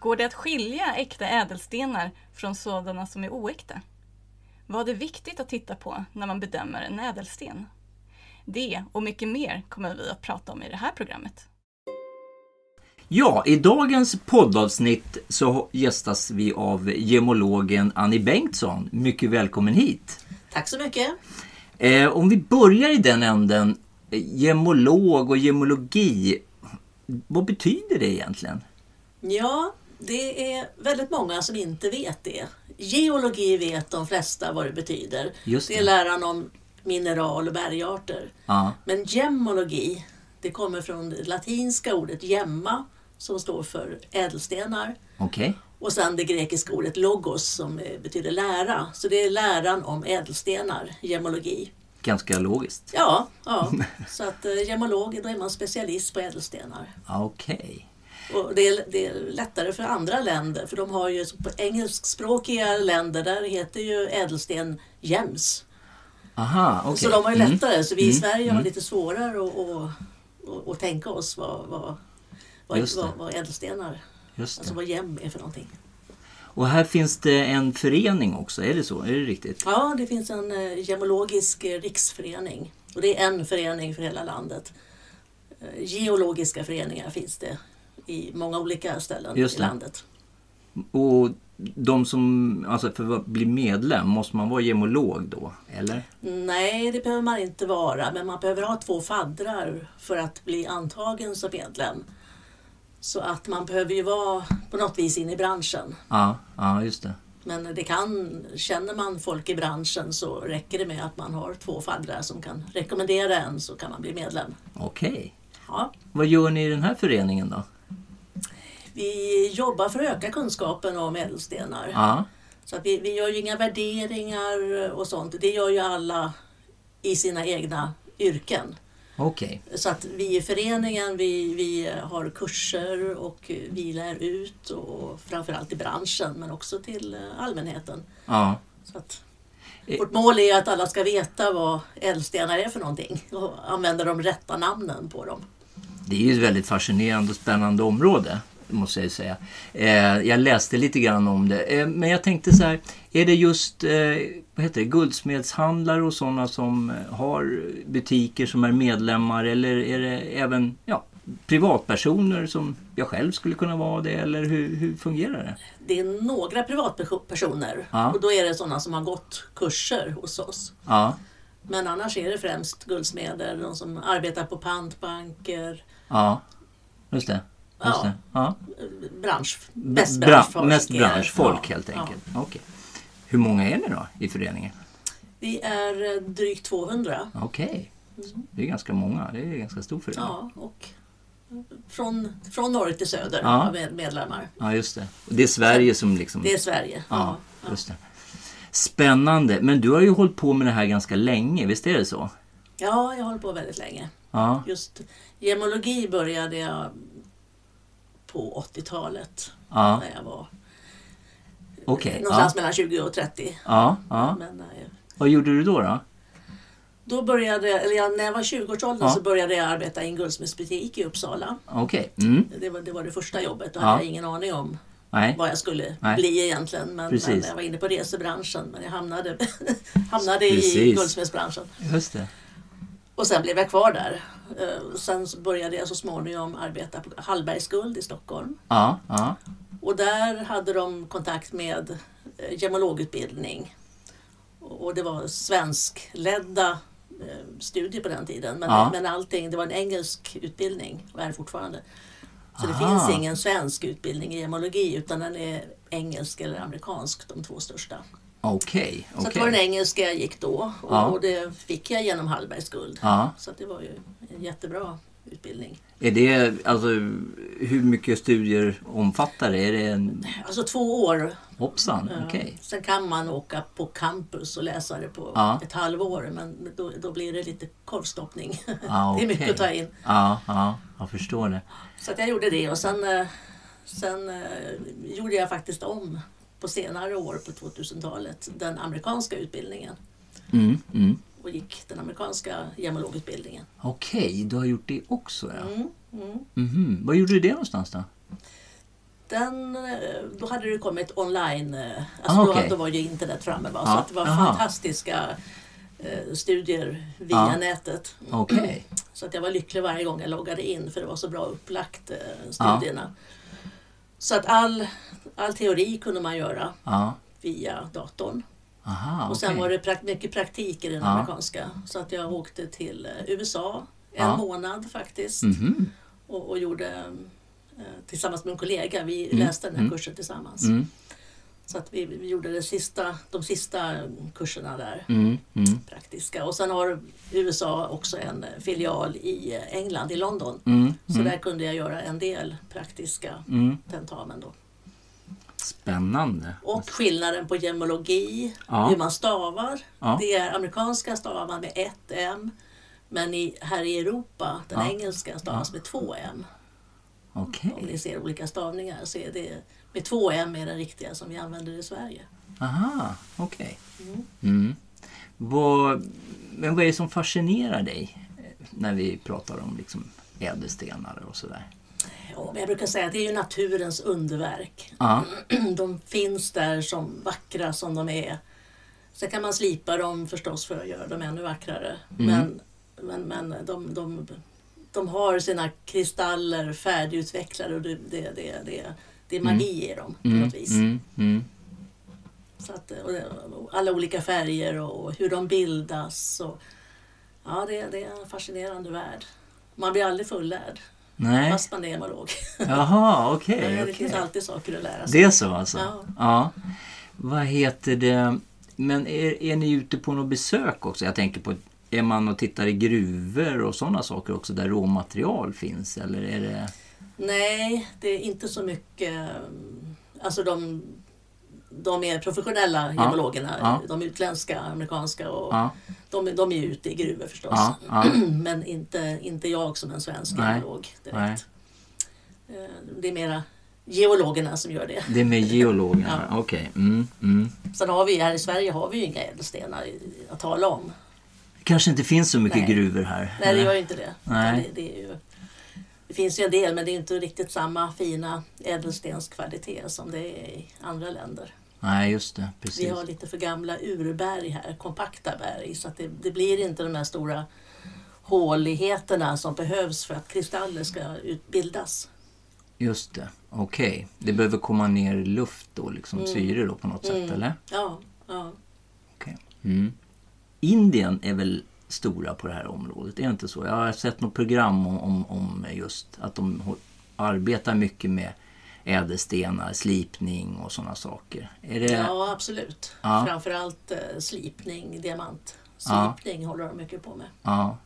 Går det att skilja äkta ädelstenar från sådana som är oäkta? Vad är viktigt att titta på när man bedömer en ädelsten? Det och mycket mer kommer vi att prata om i det här programmet. Ja, i dagens poddavsnitt så gästas vi av gemologen Annie Bengtsson. Mycket välkommen hit! Tack så mycket! Eh, om vi börjar i den änden, gemolog och gemologi. Vad betyder det egentligen? Ja, det är väldigt många som inte vet det. Geologi vet de flesta vad det betyder. Just det. det är läran om mineral och bergarter. Ja, Men gemmologi, det kommer från det latinska ordet gemma som står för ädelstenar. okej. Och sen det grekiska ordet logos som betyder lära. Så det är läran om ädelstenar, gemmologi. Ganska logiskt. Ja, ja. så att eh, gemmolog, då är man specialist på ädelstenar. Okej. Och det, är, det är lättare för andra länder för de har ju på engelskspråkiga länder där heter ju ädelsten gems. Aha, okej. Så de har ju Mm. lättare. Så vi i Mm, Sverige har mm. lite svårare att, att, att, tänka oss vad, vad, vad, vad, vad ädelstenar, alltså vad gem är för någonting. Och här finns det en förening också, är det så? Är det riktigt? Ja, det finns en eh, gemologisk eh, riksförening och det är en förening för hela landet. Eh, Geologiska föreningar finns det i många olika ställen i det. landet. Och de som, alltså för att bli medlem, måste man vara gemolog då? Eller? Nej, det behöver man inte vara, men man behöver ha två faddrar för att bli antagen som medlem. Så att man behöver ju vara på något vis in i branschen. Ja, ja just det. Men det kan, känner man folk i branschen så räcker det med att man har två faddrar som kan rekommendera en så kan man bli medlem. Okej. Ja. Vad gör ni i den här föreningen då? Vi jobbar för att öka kunskapen om ädelstenar. Ja, Så att vi, vi gör ju inga värderingar och sånt. Det gör ju alla i sina egna yrken. okej. Så att vi i föreningen vi, vi har kurser och vi lär ut och framförallt i branschen men också till allmänheten. Ja. Så att Eh. vårt mål är att alla ska veta vad ädelstenar är för någonting och använda de rätta namnen på dem. Det är ju ett väldigt fascinerande och spännande område. Måste jag säga. Eh, jag läste lite grann om det. Eh, men jag tänkte så här. Är det just eh, vad heter det, guldsmedshandlare och sådana som har butiker som är medlemmar? Eller är det även ja, privatpersoner som jag själv skulle kunna vara det? Eller hur, hur fungerar det? Det är några privatpersoner Ja. och då är det sådana som har gått kurser hos oss. Ja, Men annars är det främst guldsmeder, de som arbetar på pantbanker, ja. Just det. Just Ja. Ja. eh, bransch, B- mest bra- branschfolk. mest branschfolk Ja, helt ja. enkelt. Okej. Hur många är ni då i föreningen? Vi är eh, drygt 200. Okej. Det är ganska många. Det är en ganska stor förening. Ja, och från, från norr till söder Ja. vi medlemmar. Ja, just det. Och det är Sverige som liksom... Det är Sverige. Ja, Ja, just det. Spännande. Men du har ju hållit på med det här ganska länge, visst är det så? ja, jag har hållit på väldigt länge. Ja, Just gemologi började jag på 80-talet. ja, När jag var okej. någonstans Ja, mellan 20 och 30. ja, ja. Men, eh, Vad gjorde du då? då? då började, eller jag, när jag var 20-årsåldern Ja. så började jag arbeta i en guldsmedsbutik i Uppsala. Okej. Mm. Det var, det var det första jobbet. Då Ja. hade jag ingen aning om Nej. vad jag skulle Nej. bli egentligen. Men, men jag var inne på resebranschen. Men jag hamnade, hamnade i guldsmedsbranschen. Just det. Och sen blev jag kvar där. Eh, Sen började jag så småningom arbeta på Hallbergs guld i Stockholm. Ja, ja. Och där hade de kontakt med eh, gemologutbildning. Och det var svenskledda eh, studier på den tiden. Men, Ja. men allting, det var en engelsk utbildning och är fortfarande. Så det Aha. finns ingen svensk utbildning i gemologi utan den är engelsk eller amerikansk, de två största. Okej. Så att det var den engelska jag gick då och, Ja. och det fick jag genom Hallbergs guld. Ja, Så det var ju en jättebra utbildning. Är det, alltså, hur mycket studier omfattar det? Är det en... Alltså två år. Hoppsan, okej. Sen kan man åka på campus och läsa det på Ja. ett halvår men då, då blir det lite korvstoppning. Ja, det är mycket att ta in. Ja, ja, jag förstår det. Så jag gjorde det och sen, eh, sen eh, gjorde jag faktiskt om på senare år på 2000-talet den amerikanska utbildningen Mm, mm. och gick den amerikanska gemologutbildningen. Okej, du har gjort det också ja. Mm, mm. Mhm. Var gjorde du det någonstans då? Den, eh, då hade det kommit online, eh, alltså Ah, då, okej. då var ju internet framme. Va? Så att det var aha. fantastiska eh, studier via Ja. nätet. Okej. Så att jag var lycklig varje gång jag loggade in för det var så bra upplagt, eh, studierna. Så att all, all teori kunde man göra Ja. via datorn. Aha, Och sen okej. var det prak- mycket praktik i den Ja. amerikanska. Så att jag åkte till eh, USA en Ja. månad faktiskt Mhm. och, och gjorde eh, tillsammans med en kollega, vi Mm, läste den här mm. kursen tillsammans. Mm, Så att vi, vi gjorde det sista, de sista kurserna där, mm, mm, praktiska. Och sen har USA också en filial i England, i London. mm, Så mm, där kunde jag göra en del praktiska mm. tentamen då. Spännande. Och skillnaden på gemologi, Ja. hur man stavar. Ja. Det är amerikanska stavar man med ett M. Men i, här i Europa, den Ja. engelska stavas med två M. Okej. Om ni ser olika stavningar så är det med två M är den riktiga som vi använder i Sverige. Aha, okej. Mm. Mm. Vad, men vad är det som fascinerar dig när vi pratar om liksom ädelstenar och sådär? Jag brukar säga att det är ju naturens underverk. Ja, De finns där som vackra som de är. Sen kan man slipa dem förstås för att göra dem ännu vackrare. Mm. Men, men, men de, de, de har sina kristaller färdigutvecklade och det, det, det, det, det är magi i dem på mm, något vis. mm, mm. Så att, alla olika färger och hur de bildas. Och, ja, det, det är en fascinerande värld. Man blir aldrig fullärd Nej, fast man är gemolog. jaha, okej. Men det okej. finns alltid saker att lära sig. Det är så alltså? Ja. ja. Vad heter det? Men är, är ni ute på något besök också? Jag tänker på, är man och tittar i gruvor och sådana saker också där råmaterial finns? Eller är det... Nej, det är inte så mycket. Alltså de, de är professionella Ja, gemologerna, ja. de utländska, amerikanska och Ja, de, de är ute i gruvor förstås. ja, ja. Men inte, inte jag som en svensk Nej, gemolog direkt. Eh, Det är mera geologerna som gör det. Det är med geologerna? Ja. Okej. Mm, mm. Sen har vi här i Sverige har vi ju inga ädelstenar att tala om. kanske inte finns så mycket Nej. gruvor här? Nej, det gör ju inte det. Nej. Det, det, är ju, det finns ju en del men det är inte riktigt samma fina ädelstenskvalitet som det är i andra länder. Nej, just det. Precis. Vi har lite för gamla urberg här, kompakta berg, så att det, det blir inte de här stora håligheterna som behövs för att kristaller ska utbildas. Just det. Okej. Det behöver komma ner luft då, liksom Mm. syre då på något sätt, Mm. eller? Ja, ja. Okej. Mm. Indien är väl stora på det här området, är det inte så? Jag har sett något program om, om, om just att de arbetar mycket med ädelstenar, slipning och sådana saker. Det... ja absolut. Ja. Framförallt eh, slipning, diamant. Ja. Slipning håller de mycket på med. Ja.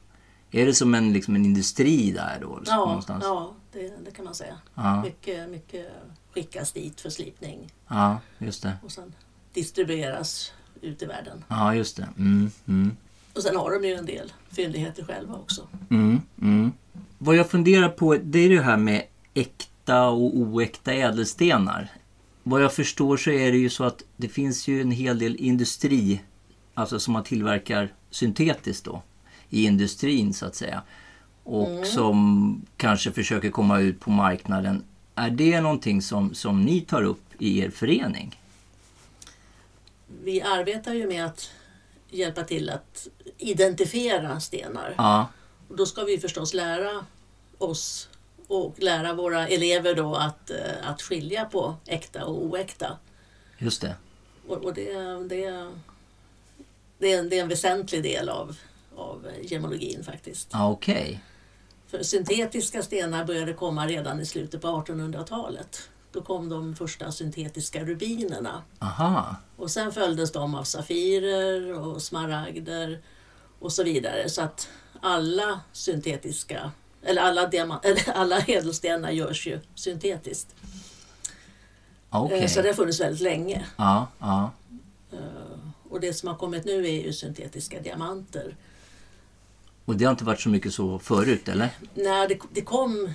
Är det som en, liksom en industri där då? Ja, någonstans? ja det, det kan man säga. Ja. Mycket, mycket skickas dit för slipning ja, just det. och sen distribueras ut i världen. Ja, just det. Mm, mm. Och sen har de ju en del fyndigheter själva också. Mm, mm. Vad jag funderar på det är det här med äkta och oäkta ädelstenar. Vad jag förstår så är det ju så att det finns ju en hel del industri, alltså som man tillverkar syntetiskt då, i industrin så att säga. Och som kanske försöker komma ut på marknaden. Är det någonting som, som ni tar upp i er förening? Vi arbetar ju med att hjälpa till att identifiera stenar. Ja, Och då ska vi förstås lära oss och lära våra elever då att, eh, att skilja på äkta och oäkta. just det. Och, och det, det, det, är en, det är en väsentlig del av, av gemologin faktiskt. Okej. För syntetiska stenar började komma redan i slutet på 1800-talet. Då kom de första syntetiska rubinerna. Aha. Och sen följdes de av safirer och smaragder och så vidare. Så att alla syntetiska Eller alla, diamant, eller alla ädelstenar görs ju syntetiskt. Eh, Så det har funnits väldigt länge. Ja, ja. Och det som har kommit nu är ju syntetiska diamanter. Och det har inte varit så mycket så förut, eller? när det, det kom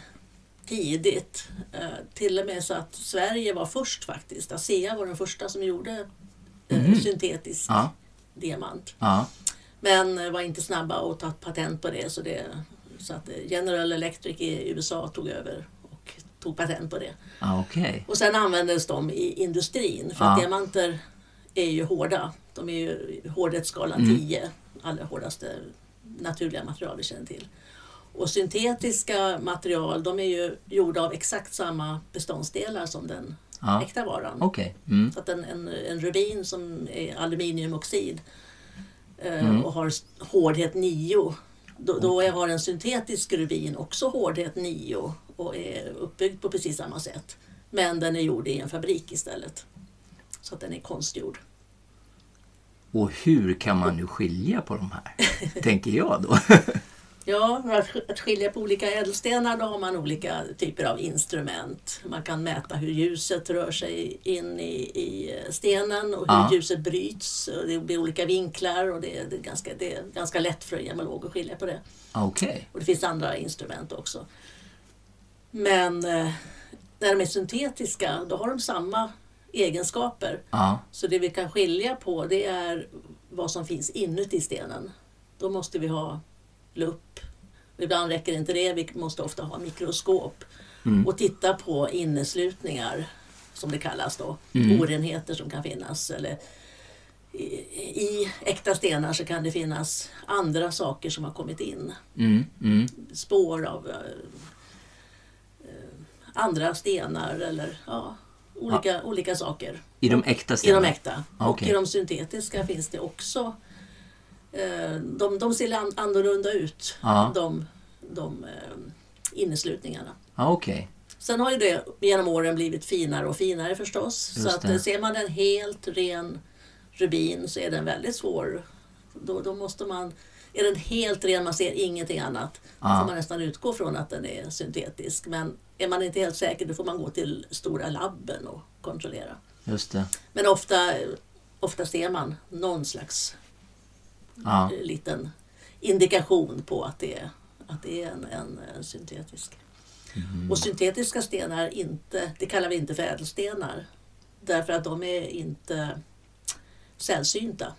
tidigt, eh, till och med så att Sverige var först faktiskt. ASEA var den första som gjorde eh, syntetisk Ja, diamant. ja. Men eh, var inte snabba att ta patent på det så, det så att General Electric i USA tog över och tog patent på det. ja okej. Och sen användes de i industrin för Ja. att diamanter är ju hårda. De är ju hårdhetsskalan Mm. 10, allra hårdaste naturliga material vi känner till. Och syntetiska material de är ju gjorda av exakt samma beståndsdelar som den Ja. äkta varan. Okej. Mm. Så att en, en, en rubin som är aluminiumoxid eh, Mm. och har hårdhet 9 då, då har en syntetisk rubin också hårdhet 9 och är uppbyggd på precis samma sätt. Men den är gjord i en fabrik istället. Så att den är konstgjord. Och hur kan man nu skilja på de här? Tänker jag då. Ja, att, skilja på olika ädelstenar då har man olika typer av instrument. Man kan mäta hur ljuset rör sig in i, i stenen och hur Ja. ljuset bryts. Och det blir olika vinklar och det, är- det, är ganska, det är ganska lätt för en gemolog att skilja på det. Okej. Och det finns andra instrument också. Men eh, när de är syntetiska då har de samma egenskaper. Ja. Så det vi kan skilja på det är vad som finns inuti stenen. Då måste vi ha lupp. Ibland räcker inte det, vi måste ofta ha mikroskop. Mm. Och titta på inneslutningar, som det kallas då. Mm. Orenheter som kan finnas. Eller i, I äkta stenar så kan det finnas andra saker som har kommit in. Mm. Mm. Spår av eh, andra stenar eller ja, olika, olika saker. I de äkta I de stenarna? äkta. Ah, Och okej. i de syntetiska finns det också. Eh, de, de ser an- annorlunda ut, Ja. de, de eh, inneslutningarna. Ja, okej. Sen har ju det genom åren blivit finare och finare förstås. Just så att det. eh, ser man en helt ren rubin så är den väldigt svår. Då, då måste man, är den helt ren, man ser ingenting annat, då Ja. får man nästan utgå från att den är syntetisk. Men är man inte helt säker då får man gå till stora labben och kontrollera. Just det. Men ofta, ofta ser man någon slags Ja. liten indikation på att det är, att det är en, en, en syntetisk. Och syntetiska stenar, inte, det kallar vi inte för ädelstenar. Därför att de är inte sällsynta.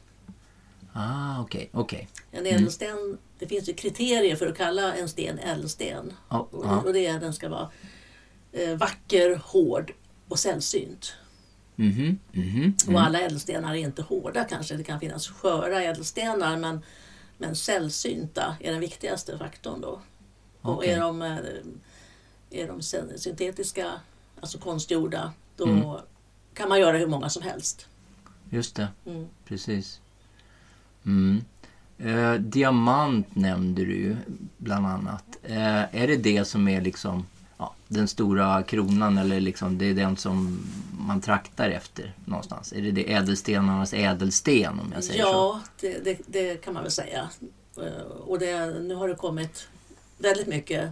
Ah, okej. Okej. En ädelsten, det finns ju kriterier för att kalla en sten ädelsten. Och, ja. och det är att den ska vara eh, vacker, hård och sällsynt. Mhm. Mhm. Och alla ädelstenar är inte hårda kanske. Det kan finnas sköra ädelstenar men, men sällsynta är den viktigaste faktorn då. Och Okej. är de, eh, är de syntetiska, alltså konstgjorda, då Mm. kan man göra hur många som helst. Just det. Mm. Precis. Mm. Eh, diamant nämnde du bland annat. Eh, är det det som är liksom ja, den stora kronan eller liksom det är den som man traktar efter någonstans? Är det det ädelstenarnas ädelsten om jag säger så? Ja, det, det, det kan man väl säga. Eh, Och det, nu har det kommit väldigt mycket.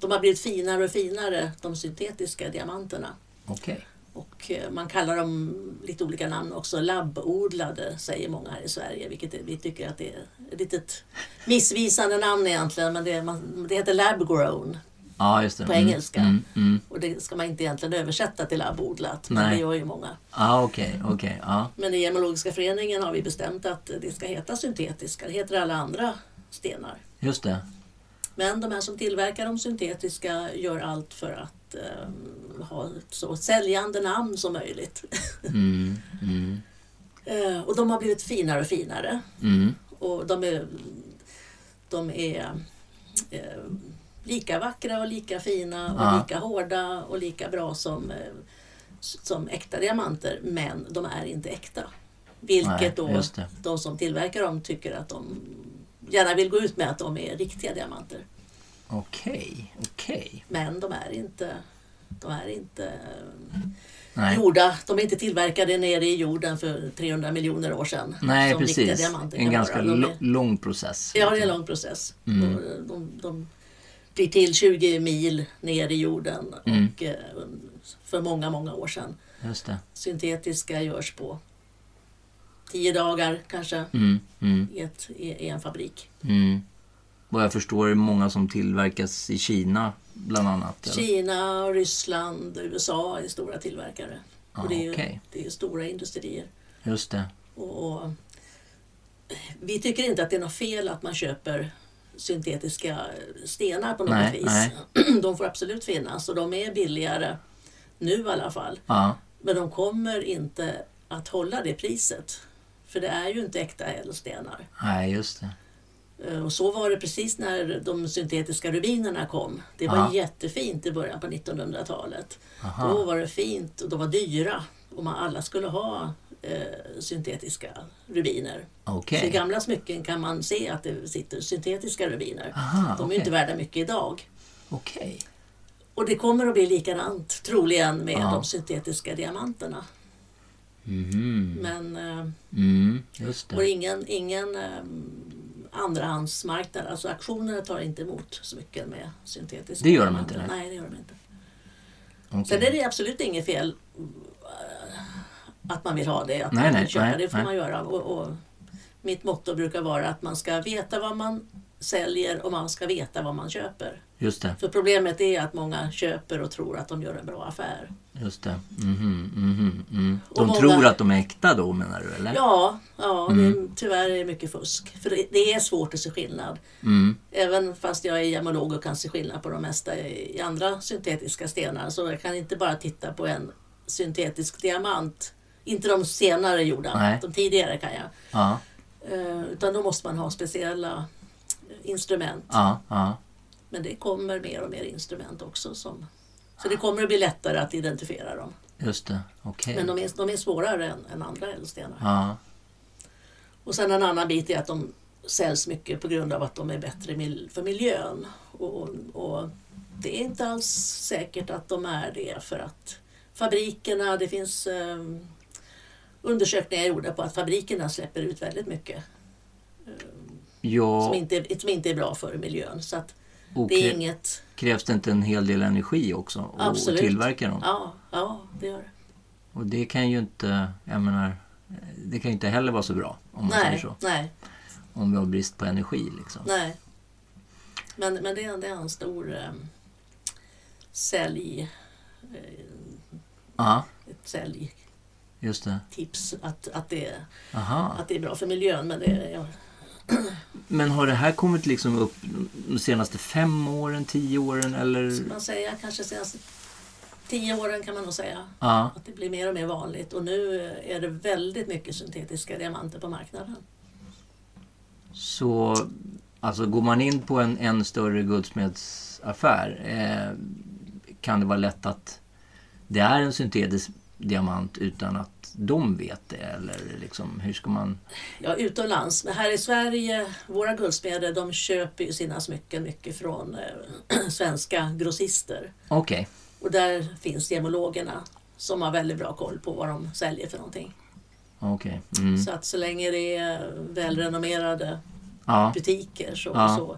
De har blivit finare och finare, de syntetiska diamanterna. Okej. Och eh, man kallar dem lite olika namn också. Labbodlade säger många här i Sverige. Vilket vi tycker att det är ett litet missvisande namn egentligen. Men det, man, det heter lab grown. Ja, just det. På Mm, engelska. Mm, mm. Och det ska man inte egentligen översätta till labbodlat. Men det gör ju många. Ja, okej. okej. Ja. Men i Gemologiska föreningen har vi bestämt att det ska heta syntetiska. Det heter alla andra stenar. Just det. Men de här som tillverkar de syntetiska gör allt för att eh, ha så säljande namn som möjligt. Mm, mm, Eh, och de har blivit finare och finare. mm. Och de är, de är eh, lika vackra och lika fina och Ja. lika hårda och lika bra som, eh, som äkta diamanter. Men de är inte äkta. Vilket Nej, då de som tillverkar dem tycker att de gärna vill gå ut med att de är riktiga diamanter. Okej, okej. Men de är inte, de är inte eh, Nej. gjorda, de är inte tillverkade nere i jorden för 300 miljoner år sedan. Nej, precis. diamanter En ganska vara. De lång process. Ja, det är en lång process. Mm. Och De, de 40 till 20 mil ner i jorden Mm. och, eh, för många, många år sedan. Syntetiska görs på 10 dagar kanske Mm, mm, i, ett, i, en fabrik. mm. Vad jag förstår är det många som tillverkas i Kina bland annat. eller? Kina, Ryssland, USA är stora tillverkare. Ja, och det är ju okej. det är stora industrier. Just det. Och, och, vi tycker inte att det är något fel att man köper syntetiska stenar på något Nej, vis. nej. De får absolut finnas och de är billigare nu i alla fall. Ja, Men de kommer inte att hålla det priset. För det är ju inte äkta ädelstenar. nej just det. Eh, Och så var det precis när de syntetiska rubinerna kom. Det var Ja. jättefint i början på 1900-talet. Aha. Då var det fint och de var dyra. Och man alla skulle ha eh, syntetiska rubiner. Okej. Så i gamla smycken kan man se att det sitter syntetiska rubiner. Aha, de är ju inte värda mycket idag. Okej. Och det kommer att bli likadant troligen med Ja. de syntetiska diamanterna. Mhm. Men eh, Mm, och ingen, ingen eh, andrahandsmarknad, alltså auktionerna tar inte emot smycken med syntetiska Det gör de diamanter. inte, nej. Nej, det gör de inte. Okej. Sen är det absolut inget fel att man vill ha det, att Nej, man nej, köpa nej, det får man göra. Och, och mitt motto brukar vara att man ska veta vad man säljer och man ska veta vad man köper. Just det. För problemet är att många köper och tror att de gör en bra affär. Just det. Mhm, mhm, mm. Och De många- tror att de är äkta då menar du eller? Ja, ja Mm. det är, tyvärr är det mycket fusk. För det, är svårt att se skillnad. Mm. Även fast jag är gemolog och kan se skillnad på de mesta i i andra syntetiska stenar så jag kan inte bara titta på en syntetisk diamant. Inte de senare gjorda, Nej. de tidigare kan jag. Ja, Eh, utan då måste man ha speciella instrument. ja, ja. Men det kommer mer och mer instrument också. Som, så det kommer att bli lättare att identifiera dem. Just det. Okej. Men de är, de är svårare än, än andra ädelstenar. Ja, Och sen en annan bit är att de säljs mycket på grund av att de är bättre mil- för miljön. Och, och det är inte alls säkert att de är det för att fabrikerna, det finns eh, undersökningar gjorda på att fabrikerna släpper ut väldigt mycket som, ja inte, som inte är bra för miljön. Så att det är inget... krävs det inte en hel del energi också att Absolut. tillverka dem? Ja, ja, det gör det. Och det kan ju inte, jag menar, det kan ju inte heller vara så bra om man säger Nej, så. nej, Om vi har brist på energi liksom. nej. Men, men det, är, det är en stor eh, sälj... Eh, ett säljtips just det. att, att, det, Aha. att det är bra för miljön. Men det, ja, Men har det här kommit liksom upp de senaste fem åren, tio åren eller? ska man säga kanske senaste tio åren kan man nog säga. Ja, Att det blir mer och mer vanligt. Och nu är det väldigt mycket syntetiska diamanter på marknaden. så alltså går man in på en, en större guldsmedsaffär eh, kan det vara lätt att det är en syntetisk diamant utan att de vet det eller liksom hur ska man? Ja, utomlands. Men här i Sverige, våra guldsmeder, de köper ju sina smycken mycket från eh, svenska grossister. Okej, Och där finns gemologerna som har väldigt bra koll på vad de säljer för någonting. okej. Mm. Så att så länge det är välrenommerade Ja. butiker så, Ja. så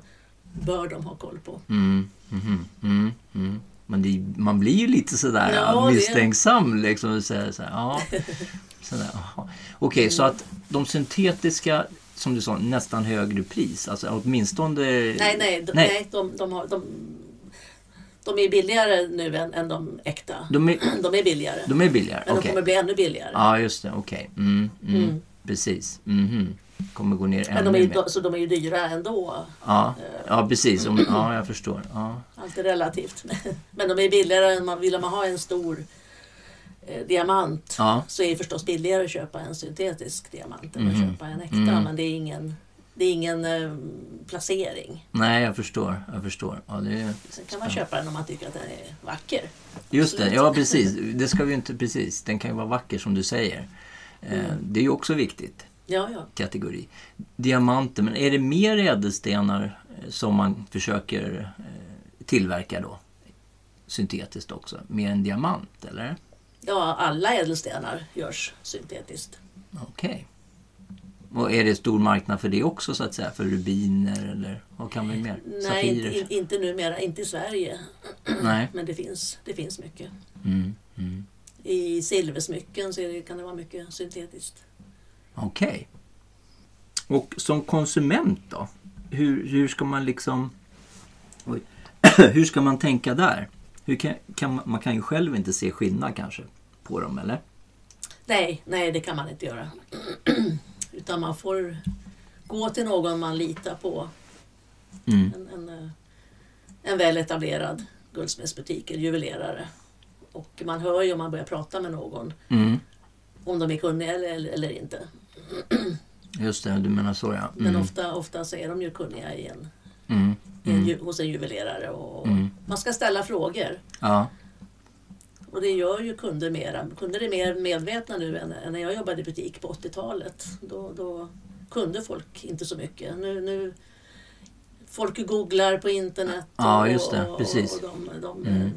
bör de ha koll på. Mm, mhm, mm, mm. Men det, man blir ju lite sådär Ja, det- misstänksam liksom. Och säger så här, ja, sådär, jaha. Okej, så att de syntetiska, som du sa, nästan högre pris. Alltså åtminstone... Nej, nej, de, Nej. nej. de, de, har, de, de är billigare nu än, än de äkta. De är, De är billigare. de är billigare? men de Okej. kommer bli ännu billigare. Ja, just det. Okej. Mm, mm, Mm. Precis. Mhm. Kommer gå ner ännu mer. så de är ju dyra ändå. Ja, ja, precis. Ja, jag förstår. Ja. Allt är relativt. Men de är billigare än man vill man ha en stor eh, diamant Ja. så är det förstås billigare att köpa en syntetisk diamant än att Mhm. köpa en äkta. Mm. Men det är ingen, det är ingen eh, placering. Nej, jag förstår. Jag förstår. Ja, det är... Sen kan man köpa den om man tycker att den är vacker. Just det, ja precis. Det ska vi inte, precis. Den kan ju vara vacker som du säger. Eh, Mm. Det är ju också viktigt, Ja, ja. kategori. Diamanter, men är det mer ädelstenar eh, som man försöker eh, tillverka då? Syntetiskt också, mer än diamant eller? ja, alla ädelstenar görs syntetiskt. Okej. Och är det stor marknad för det också så att säga? För rubiner eller vad kan vi mer? Nej, Safirer? inte, inte numera, inte i Sverige. Nej. Men det finns, det finns mycket. Mm, mm. I silversmycken så det, kan det vara mycket syntetiskt. Okej. Och som konsument då? Hur, hur ska man liksom... Oj. hur ska man tänka där? Hur kan, kan man, man kan ju själv inte se skillnad kanske på dem, eller? Nej, nej det kan man inte göra. Utan man får gå till någon man litar på. Mm. En, en, eh, en väl etablerad guldsmedsbutik eller juvelerare. Och man hör ju om man börjar prata med någon Mm. om de är kunniga eller, eller, eller inte. Just det, du menar så ja. Men Mm. ofta, ofta så är de ju kunniga i en, Mm. i en, Mm. hos en juvelerare. Och Mm. Man ska ställa frågor. Ja. Och det gör ju kunder mera. Kunder är mer medvetna nu än, än när jag jobbade i butik på 80-talet. Då, då kunde folk inte så mycket. Nu, nu Folk googlar på internet och, Ja, just det. och, Precis. och de, de Mm.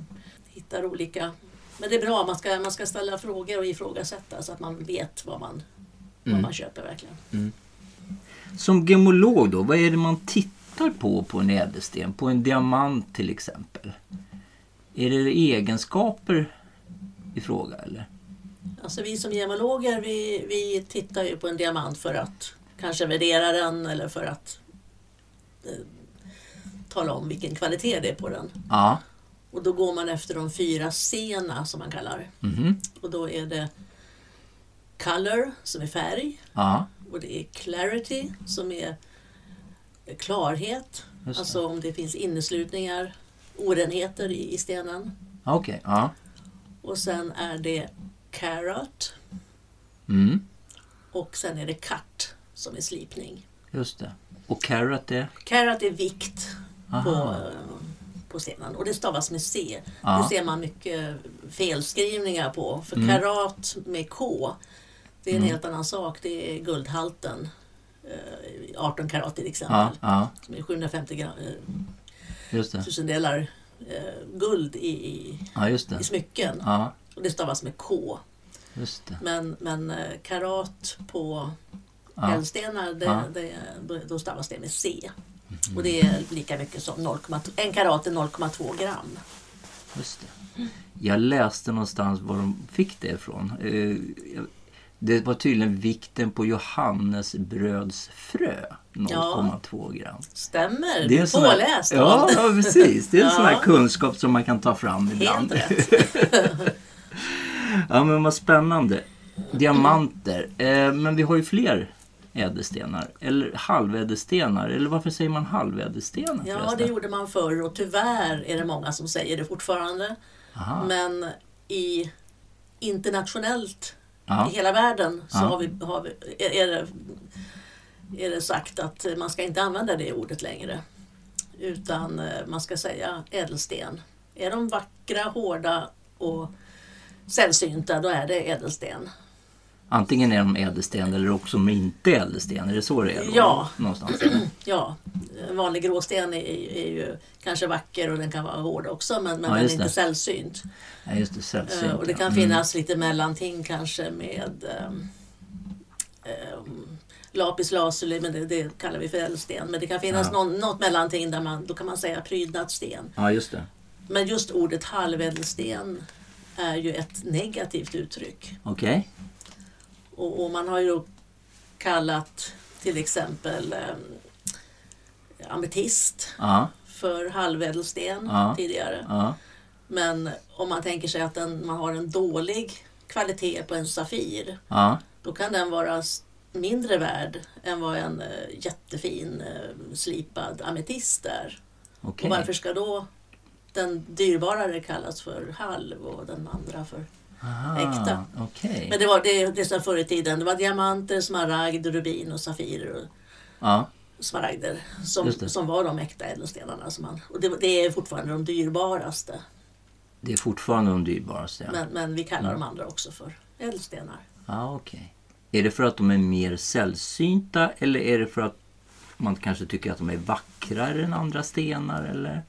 hittar olika... Men det är bra, man ska, man ska ställa frågor och ifrågasätta så att man vet vad man, vad Mm. man köper verkligen. Som gemolog då, vad är det man tittar på på en ädelsten? På en diamant till exempel? Är det egenskaper i fråga eller? Alltså vi som gemologer vi, vi tittar ju på en diamant för att kanske värdera den eller för att eh, tala om vilken kvalitet det är på den. Ja. Och då går man efter de fyra C som man kallar. Mhm. Och då är det color som är färg Ja. och det är clarity som är klarhet. Alltså om det finns inneslutningar, orenheter i, i stenen. Okej. Ja. Och sen är det carat Mm. och sen är det cut som är slipning. Just det. Och carrot är? Carat är vikt på, Aha. eh, på stenen och det stavas med C. Ja. Det ser man mycket felskrivningar på. För Mm. karat med K, det är en Mm. helt annan sak. Det är guldhalten. Eh, 18 karat till exempel. Ja. Ja. Som är 750 gram, eh, tusendelar eh, guld i, i, Ja, i smycken. Ja. Och det stavas med K. Men, men eh, karat på Ja. ädelstenar, det, Ja. det, då, stavas det med C. Mhm. Och det är lika mycket som 0,2 en karat är 0,2 gram. Just det. Jag läste någonstans var de fick det ifrån. Det var tydligen vikten på johannesbrödsfrö. 0,2 gram. Stämmer, Det är du en är sån här- påläst. Ja, ja, precis. Det är en sån här Ja. kunskap som man kan ta fram ibland. Helt rätt. Ja, men vad spännande. Diamanter. Eh, men vi har ju fler ädelstenar. Eller halvädelstenar. Eller varför säger man halvädelstenar Ja, förresten? det gjorde man förr och tyvärr är det många som säger det fortfarande. Aha. Men i internationellt, Ja. i hela världen, så har vi, har vi, är, är, det, är det sagt att man ska inte använda det ordet längre. Utan eh, man ska säga ädelsten. Är de vackra, hårda och sällsynta, då är det ädelsten. Antingen är de ädelsten eller också de inte ädelsten. Är det så det är? Då? Ja. Någonstans. Ja, en vanlig gråsten är, är ju kanske vacker och den kan vara hård också men, men Ja, den är inte sällsynt. Ja, just det. Sällsynt. Eh, och det ja. kan Mm. finnas lite mellanting kanske med um, um, lapis lazuli, men det, det kallar vi för ädelsten. Men det kan finnas Ja. någon, något mellanting där man, då kan man säga prydnadssten. Ja, just det. Men just ordet halvädelsten är ju ett negativt uttryck. Okej. Och, och man har ju då kallat till exempel um, ametist Ja, för halvädelsten Ja. tidigare. ja. Men om man tänker sig att den, man har en dålig kvalitet på en Safir, då kan den vara mindre värd än vad en eh, jättefin eh, slipad ametist är. Okej. Och varför ska då den dyrbarare kallas för halv och den andra för... Aha, äkta? Okej. Men det var det, det som förr i tiden, det var diamanter, smaragd, rubin och safirer och Ja, smaragder som, som var de äkta ädelstenarna. Som man, och det, det är fortfarande de dyrbaraste. det är fortfarande de dyrbaraste. Ja, Men, men vi kallar Mm. de andra också för ädelstenar. ja okej. Är det för att de är mer sällsynta eller är det för att man kanske tycker att de är vackrare än andra stenar? Eller?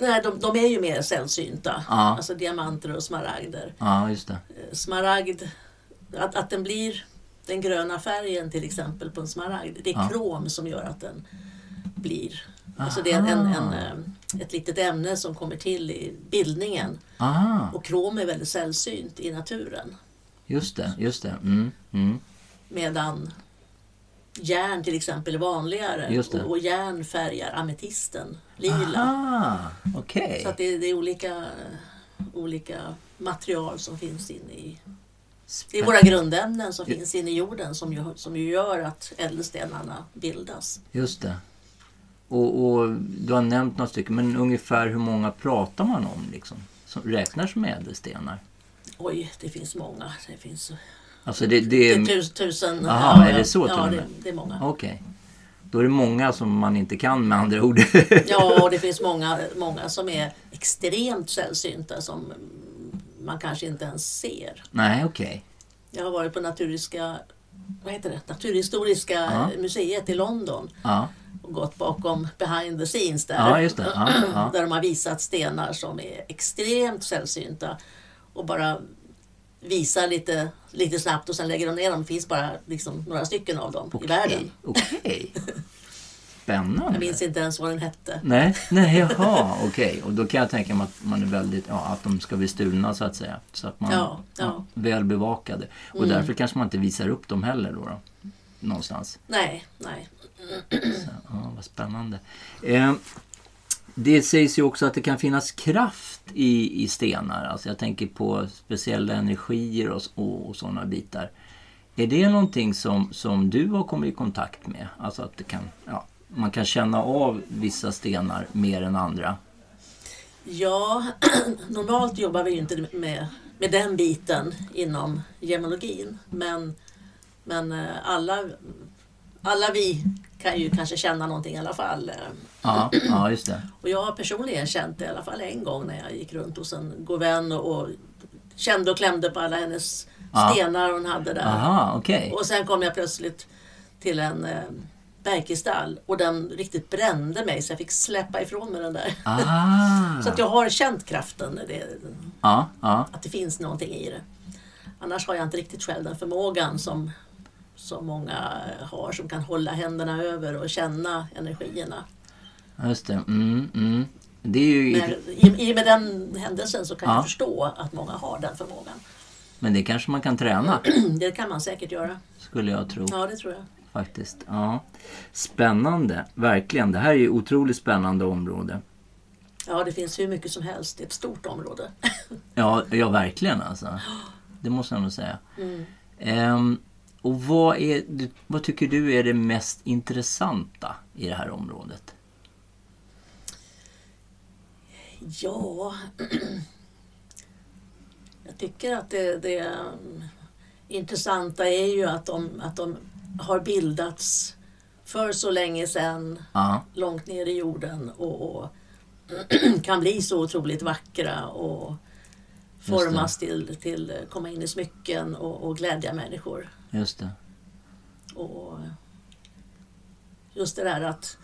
Nej, de, de är ju mer sällsynta. Ja. Alltså diamanter och smaragder. Ja, just det. Eh, Smaragd, att, att den blir den gröna färgen till exempel på en smaragd. Det är Ja. krom som gör att den blir... Alltså det är en, en, Aha. eh, ett litet ämne som kommer till i bildningen. Ah, Och krom är väldigt sällsynt i naturen. just det, just det. Mm, mm. Medan järn till exempel är vanligare. Och, järn färgar ametisten lila. Aha, okej. Så att det, det är olika, olika material som finns inne i... Det är våra grundämnen som finns inne i jorden som ju, som ju gör att ädelstenarna bildas. Just det. Och, och du har nämnt några stycken, men ungefär hur många pratar man om liksom? Som räknar som ädelstenar? Oj, det finns många. Det finns Alltså det, det är tus, tusen... Aha, är det så till Ja, det, det är många. Okej. Då är det många som man inte kan med andra ord. Ja, och det finns många, många som är extremt sällsynta som man kanske inte ens ser. Nej, okej. Jag har varit på Naturhistoriska, vad heter det? Naturhistoriska Ja. museet i London Ja. och gått bakom behind the scenes där. Ja, just det. Ja, ja. Där de har visat stenar som är extremt sällsynta och bara visar lite, lite snabbt och sen lägger de ner dem. Det finns bara liksom några stycken av dem i världen. Okej. Spännande. Jag minns inte ens vad den hette. Nej, nej jaha, okej. Och då kan jag tänka mig att man är väldigt, ja, att de ska bli stulna så att säga. Så att man Ja, ja. väl bevakade. Och Mm. därför kanske man inte visar upp dem heller då. då någonstans. Nej, nej. Så, ja, vad spännande. Eh, det sägs ju också att det kan finnas kraft i, i stenar. Alltså jag tänker på speciella energier och, och, och sådana bitar. Är det någonting som, som du har kommit i kontakt med? Alltså att det kan, ja, man kan känna av vissa stenar mer än andra? Ja, normalt jobbar vi ju inte med, med den biten inom gemologin. Men, men eh, alla, alla vi kan ju kanske känna någonting i alla fall. Ja, ja just det. Och jag har personligen känt det i alla fall en gång när jag gick runt hos en god vän och, och kände och klämde på alla hennes Ja. stenar hon hade där. Aha, okej. Och sen kom jag plötsligt till en eh, bergkristall och den riktigt brände mig så jag fick släppa ifrån mig den där. Ah. Så att jag har känt kraften, det, Ja, ja. att det finns någonting i det. Annars har jag inte riktigt själv den förmågan som, som många har som kan hålla händerna över och känna energierna. Just det. Mm, mm. Det är ju... Men i, i med den händelsen så kan Ja. jag förstå att många har den förmågan. Men det kanske man kan träna, Det kan man säkert göra. skulle jag tro. Ja, det tror jag. Faktiskt. Ja. Spännande, verkligen. Det här är ju otroligt spännande område. Ja, det finns hur mycket som helst. Det är ett stort område. Ja, ja verkligen alltså. Det måste jag nog säga. Mm. Ehm, och vad, är, vad tycker du är det mest intressanta i det här området? Ja, jag tycker att det, det um, intressanta är ju att de, att de har bildats för så länge sedan, Ja, långt ner i jorden och, och kan bli så otroligt vackra och formas till, till komma in i smycken och, och glädja människor. Just det. Och just det där att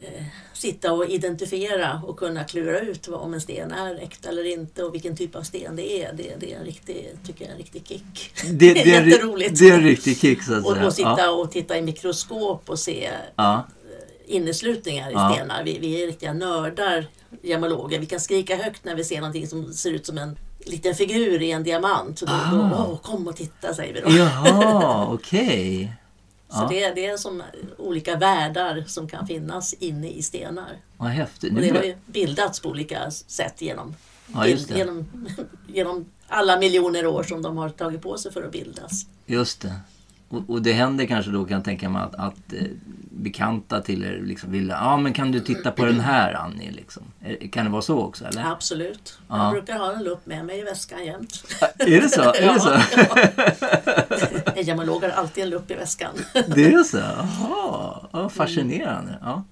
eh, sitta och identifiera och kunna klura ut vad, om en sten är äkta eller inte och vilken typ av sten det är. Det, det är en riktig, tycker jag, en riktig kick. Det, Det är jätteroligt. Det är en riktig kick så att Och, säga. och sitta Ja, och titta i mikroskop och se ja, inneslutningar i Ja. stenar. Vi, vi är riktiga nördar, gemologer. Vi kan skrika högt när vi ser någonting som ser ut som en liten figur i en diamant. Så då, då, Ah. åh, kom och titta säger vi då. Jaha, okej. Så Ja. det, det är som olika världar som kan finnas inne i stenar. Vad häftigt. Och det har ju bildats på olika sätt genom, Ja, det. genom, genom alla miljoner år som de har tagit på sig för att bildas. Just det. Och, och det händer kanske då kan jag tänka mig att, att eh, bekanta till er liksom vill, ja men kan du titta på den här Annie liksom? Är- Kan det vara så också eller? Absolut. Ja. Jag brukar ha en lupp med mig i väskan jämt. Är det så? Är det så? Ja. En gemolog har alltid en lupp i väskan. Det är så? Jaha, ja, fascinerande. Ja.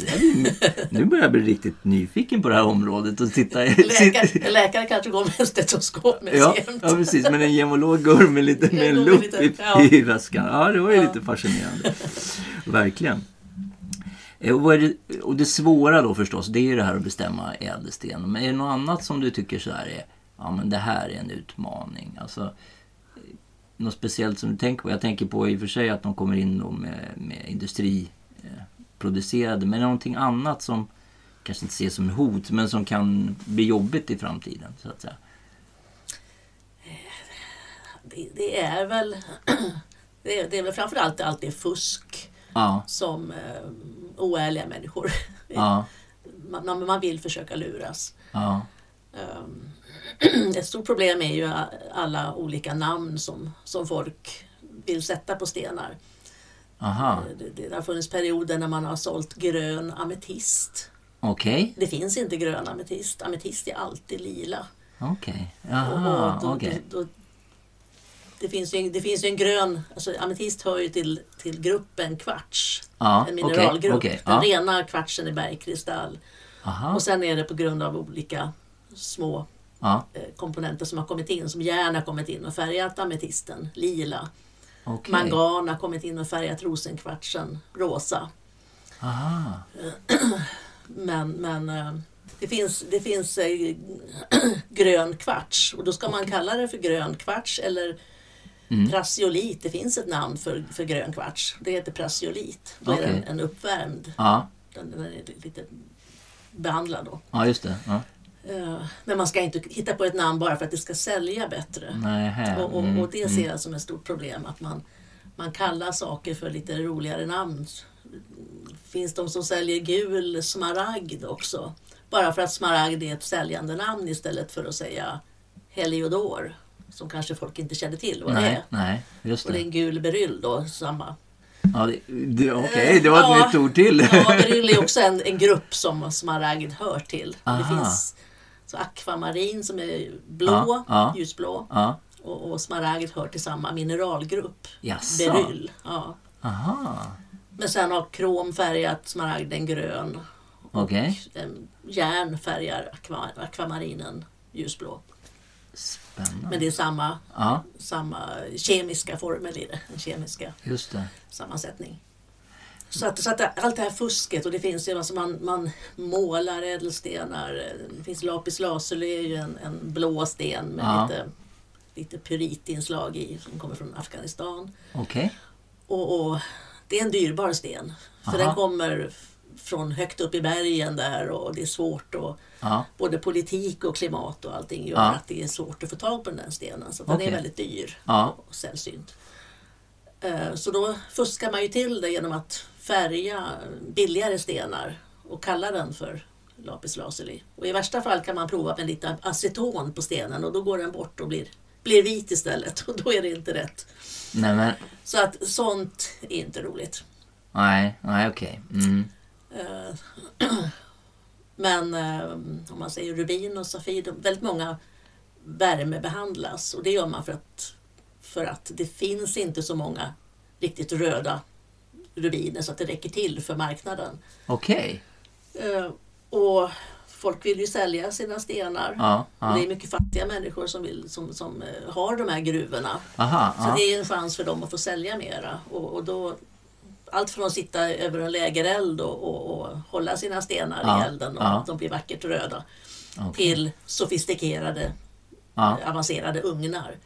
Ju, nu börjar jag bli riktigt nyfiken på det här området och titta. Läkare, läkare kanske går med stetoskop med Ja, jämt. ja, precis. Men en gemolog går med, lite, med en lupp i, ja. i väskan. Ja, det var ju Ja. lite fascinerande. Verkligen. Eh, Och, det, och det svåra då förstås, det är ju det här att bestämma ädelsten. Men är det något annat som du tycker så här är, ja men det här är en utmaning? Alltså, eh, något speciellt som du tänker på? Jag tänker på i och för sig att de kommer in med, med industriproducerade, men någonting annat som kanske inte ses som ett hot, men som kan bli jobbigt i framtiden, så att säga. Det, det är väl det är, det är väl framförallt allt det fusk Ja, som eh, oärliga människor ja, man, man vill försöka luras. ja. Um, ett stort problem är ju alla olika namn som, som folk vill sätta på stenar. Aha, Det, det har funnits perioder när man har sålt grön ametist. okej, Det finns inte grön ametist. Ametist är alltid lila. okej. Och då- då- då- det, finns ju, det finns ju en grön, alltså ametist hör ju till, till gruppen kvarts. Ja, en mineralgrupp. okej, Den ja. rena kvartsen är bergkristall. Aha, Och sen är det på grund av olika små ja, eh, komponenter som har kommit in, som järn har kommit in och färgat ametisten lila. Okej. Mangan har kommit in och färgat rosenkvartsen rosa. Aha, Men, men eh, det finns, det finns eh, grön kvarts och då ska man kalla det för grön kvarts eller Mm. prassiolit. Det finns ett namn för, för grön kvarts. Det heter prassiolit. Då är Okej. den en uppvärmd. ja, Den, den är lite behandlad då. ja just det. Ja. Eh, Men man ska inte hitta på ett namn bara för att det ska sälja bättre. Nej. Och, och, Mm, och det mm. ser jag som ett stort problem att man, man kallar saker för lite roligare namn. Finns de som säljer gul smaragd också? Bara för att smaragd är ett säljande namn istället för att säga Heliodor som kanske folk inte känner till vad det Nej, är. nej, just Och det är det. en gul beryll då, samma. Ja, det, det, Okej, det var ett Ja. nytt ord till. Ja, beryll är också en, en grupp som smaragd hör till. Det Aha. finns så akvamarin som är blå, Ja, ljusblå. Ja, Och, och smaragd hör till samma mineralgrupp. jaså. Beryll. Ja. Aha, Men sen har krom färgat smaragden grön. En järn färgar akva, akvamarinen ljusblå. Spännande. Men det är samma, Ja, samma kemiska formel i det. Den kemiska just det. sammansättning. Så att, så att allt det här fusket och det finns ju, alltså man, man målar ädelstenar. Det finns lapis lazuli är ju en, en blå sten med Ja. lite, lite pyritinslag i som kommer från Afghanistan. Okej. Och, och det är en dyrbar sten. För Aha. den kommer från högt upp i bergen där och det är svårt och Ja, både politik och klimat och allting gör Ja. att det är svårt att få tag på den där stenen. Så den är väldigt dyr Ja. och sällsynt. Eh, Så då fuskar man ju till det genom att färga billigare stenar och kalla den för lapis lazuli. Och i värsta fall kan man prova med lite aceton på stenen och då går den bort och blir, blir vit istället och då är det inte rätt. nej men, Så att sånt är inte roligt. nej, nej okej. Mm. Eh, Men eh, om man säger rubin och safir, väldigt många värmebehandlas och det gör man för att, för att det finns inte så många riktigt röda rubiner så att det räcker till för marknaden. Okej. Eh, Och folk vill ju sälja sina stenar. Ja, Och det ja. är mycket fattiga människor som, vill, som, som eh, har de här gruvorna. Aha, Så ja. det är en chans för dem att få sälja mera. Och, och då, allt från att sitta över en lägereld och, och, och hålla sina stenar Ja, i elden och ja. att de blir vackert röda. Okej. Till sofistikerade, Ja. avancerade ugnar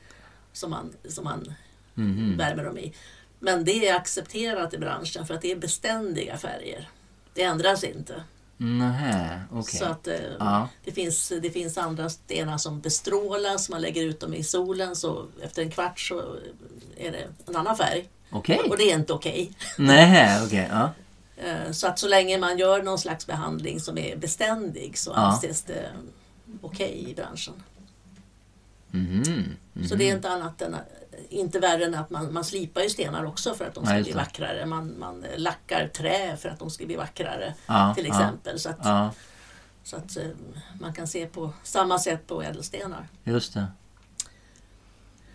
som man, som man Mhm. värmer dem i. Men det är accepterat i branschen för att det är beständiga färger. Det ändras inte. Nähä, okej. Så att, eh, Ja. det, finns, det finns andra stenar som bestrålas, man lägger ut dem i solen så efter en kvart så är det en annan färg. Okej. Och det är inte okej. Nähä, okej. Ja. Eh, Så att så länge man gör någon slags behandling som är beständig så Ja. anses det okej i branschen. Mhm. Så det är inte annat än, inte värre än att man, man slipar ju stenar också för att de ska Ja, just bli vackrare. Man, man lackar trä för att de ska bli vackrare Ja, till ja. exempel. Så att, Ja, så att eh, man kan se på samma sätt på ädelstenar. just det.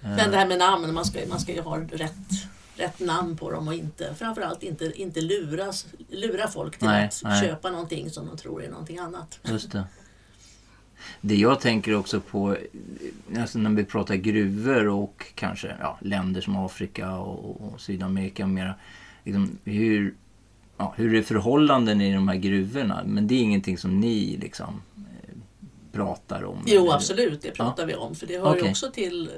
Men det här med namn, man ska, man ska ju ha rätt, rätt namn på dem och inte, framförallt inte, inte luras, lura folk till Nej, att nej. köpa någonting som de tror är någonting annat. Just det. Det jag tänker också på, alltså när vi pratar gruvor och kanske ja, länder som Afrika och, och Sydamerika mera. Liksom, hur, ja, hur är förhållanden i de här gruvorna? Men det är ingenting som ni liksom eh, pratar om? Jo eller? absolut, det pratar vi om för det hör ju Okej. också till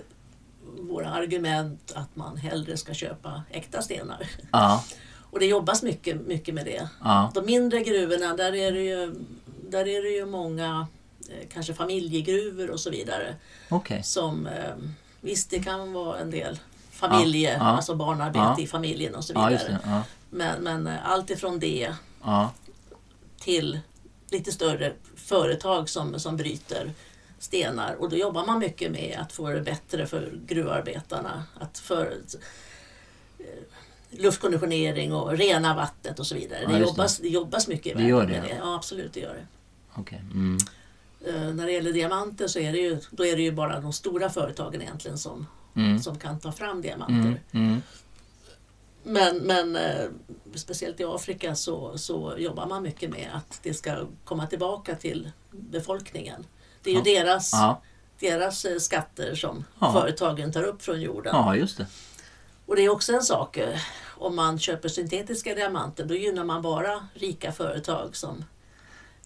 våra argument att man hellre ska köpa äkta stenar. Ja, Och det jobbas mycket, mycket med det. ja, De mindre gruvorna, där är det ju, där är det ju många kanske familjegruvor och så vidare. okej. Som, eh, visst, det kan vara en del familje, Ja, ja. alltså barnarbete Ja. i familjen och så Ja, vidare. just det. Ja, Men, men eh, allt ifrån det ja, till lite större företag som, som bryter stenar. Och då jobbar man mycket med att få det bättre för gruvarbetarna. Att för, eh, luftkonditionering och rena vattnet och så vidare. Ja, det, just det. jobbas, det jobbas mycket Det med det. Ja, absolut, det gör det. okej. Mm. Eh, när det gäller diamanter så är det ju, då är det ju bara de stora företagen egentligen som, Mm. som kan ta fram diamanter. Mm. Mm. Men, men eh, speciellt i Afrika så, så jobbar man mycket med att det ska komma tillbaka till befolkningen. Det är ju Ja. deras, Ja, deras eh, skatter som Ja. företagen tar upp från jorden. ja, just det. Och det är också en sak, om man köper syntetiska diamanter då gynnar man bara rika företag som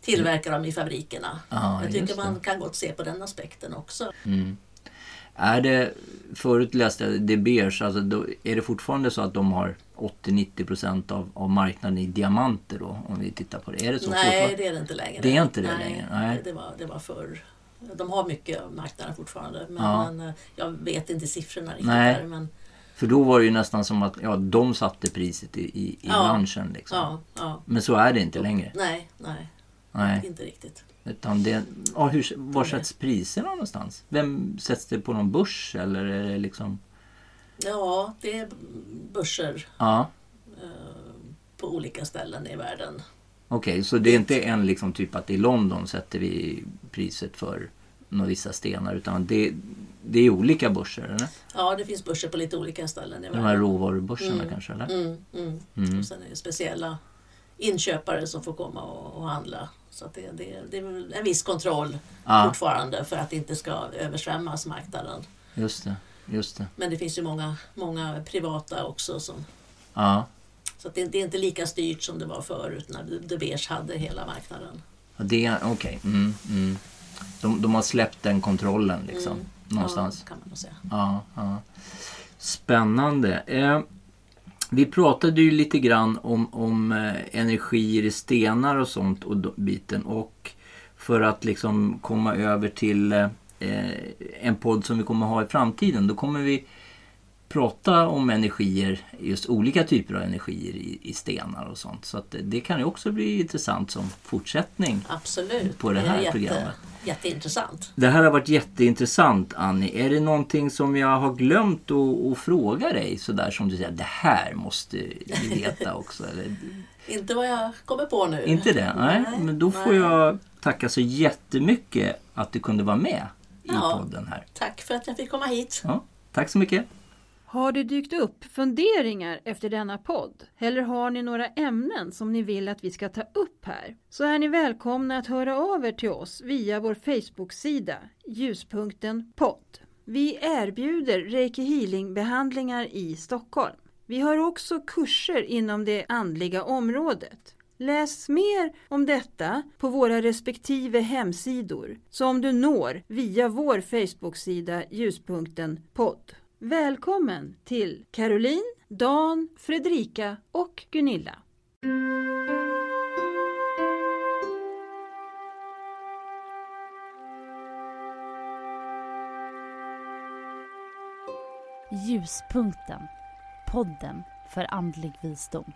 tillverkar dem i fabrikerna. Ja, Jag tycker man kan gott se på den aspekten också. Mm. Är det, förut läste jag De Beers, alltså då, är det fortfarande så att de har 80-90% av, av marknaden i diamanter då? Om vi tittar på det. Är det så Nej, det är det inte längre. Det är inte det längre, nej. Det, var, det var förr. De har mycket av marknaden fortfarande. Men, Ja. men eh, jag vet inte siffrorna riktigt. Nej. Där, men, För då var det ju nästan som att ja, de satte priset i, i, i Ja. branschen. Liksom. ja, ja. Men så är det inte längre. Nej, nej, Nej. inte riktigt. Utan det, ja, hur, var sätts priserna någonstans? Vem sätts det på någon börs eller är det liksom... Ja, det är börser Ja, eh, på olika ställen i världen. okej. så det är inte en liksom typ att i London sätter vi priset för några vissa stenar utan det, det är olika börser eller? Ja, det finns börser på lite olika ställen i De här världen. råvarubörserna Mm. kanske eller? Mm, mm. Mm. Och sen är det speciella inköpare som får komma och, och handla. Så att det, det, det är väl en viss kontroll Ja, fortfarande för att det inte ska översvämmas marknaden. just det. Just det. Men det finns ju många, många privata också. Som, Ja, så att det, det är inte lika styrt som det var förut när De Beers hade hela marknaden. Ja, det är okej. Mm, mm. De, de har släppt den kontrollen liksom. Mm. Någonstans. Ja, kan man nog säga. Ja, ja. Spännande. Eh, vi pratade ju lite grann om, om eh, energier i stenar och sånt och biten. Och för att liksom komma över till eh, eh, en podd som vi kommer ha i framtiden. Då kommer vi prata om energier, just olika typer av energier i, i stenar och sånt. Så att det, det kan ju också bli intressant som fortsättning. Absolut. På det här är jätte, programmet. Jätteintressant. Det här har varit jätteintressant Annie. Är det någonting som jag har glömt att, att fråga dig sådär som du säger, det här måste vi veta också? Eller, Inte vad jag kommer på nu. inte det? Nej, men då får nej. jag tacka så jättemycket att du kunde vara med i Ja. podden här. Tack för att jag fick komma hit. Ja, tack så mycket. Har det dykt upp funderingar efter denna podd? Eller har ni några ämnen som ni vill att vi ska ta upp här? Så är ni välkomna att höra av er till oss via vår Facebook-sida Ljuspunkten podd. Vi erbjuder Reiki Healing-behandlingar i Stockholm. Vi har också kurser inom det andliga området. Läs mer om detta på våra respektive hemsidor som du når via vår Facebook-sida Ljuspunkten podd. Välkommen till Caroline, Dan, Fredrika och Gunilla. Ljuspunkten. Podden för andlig visdom.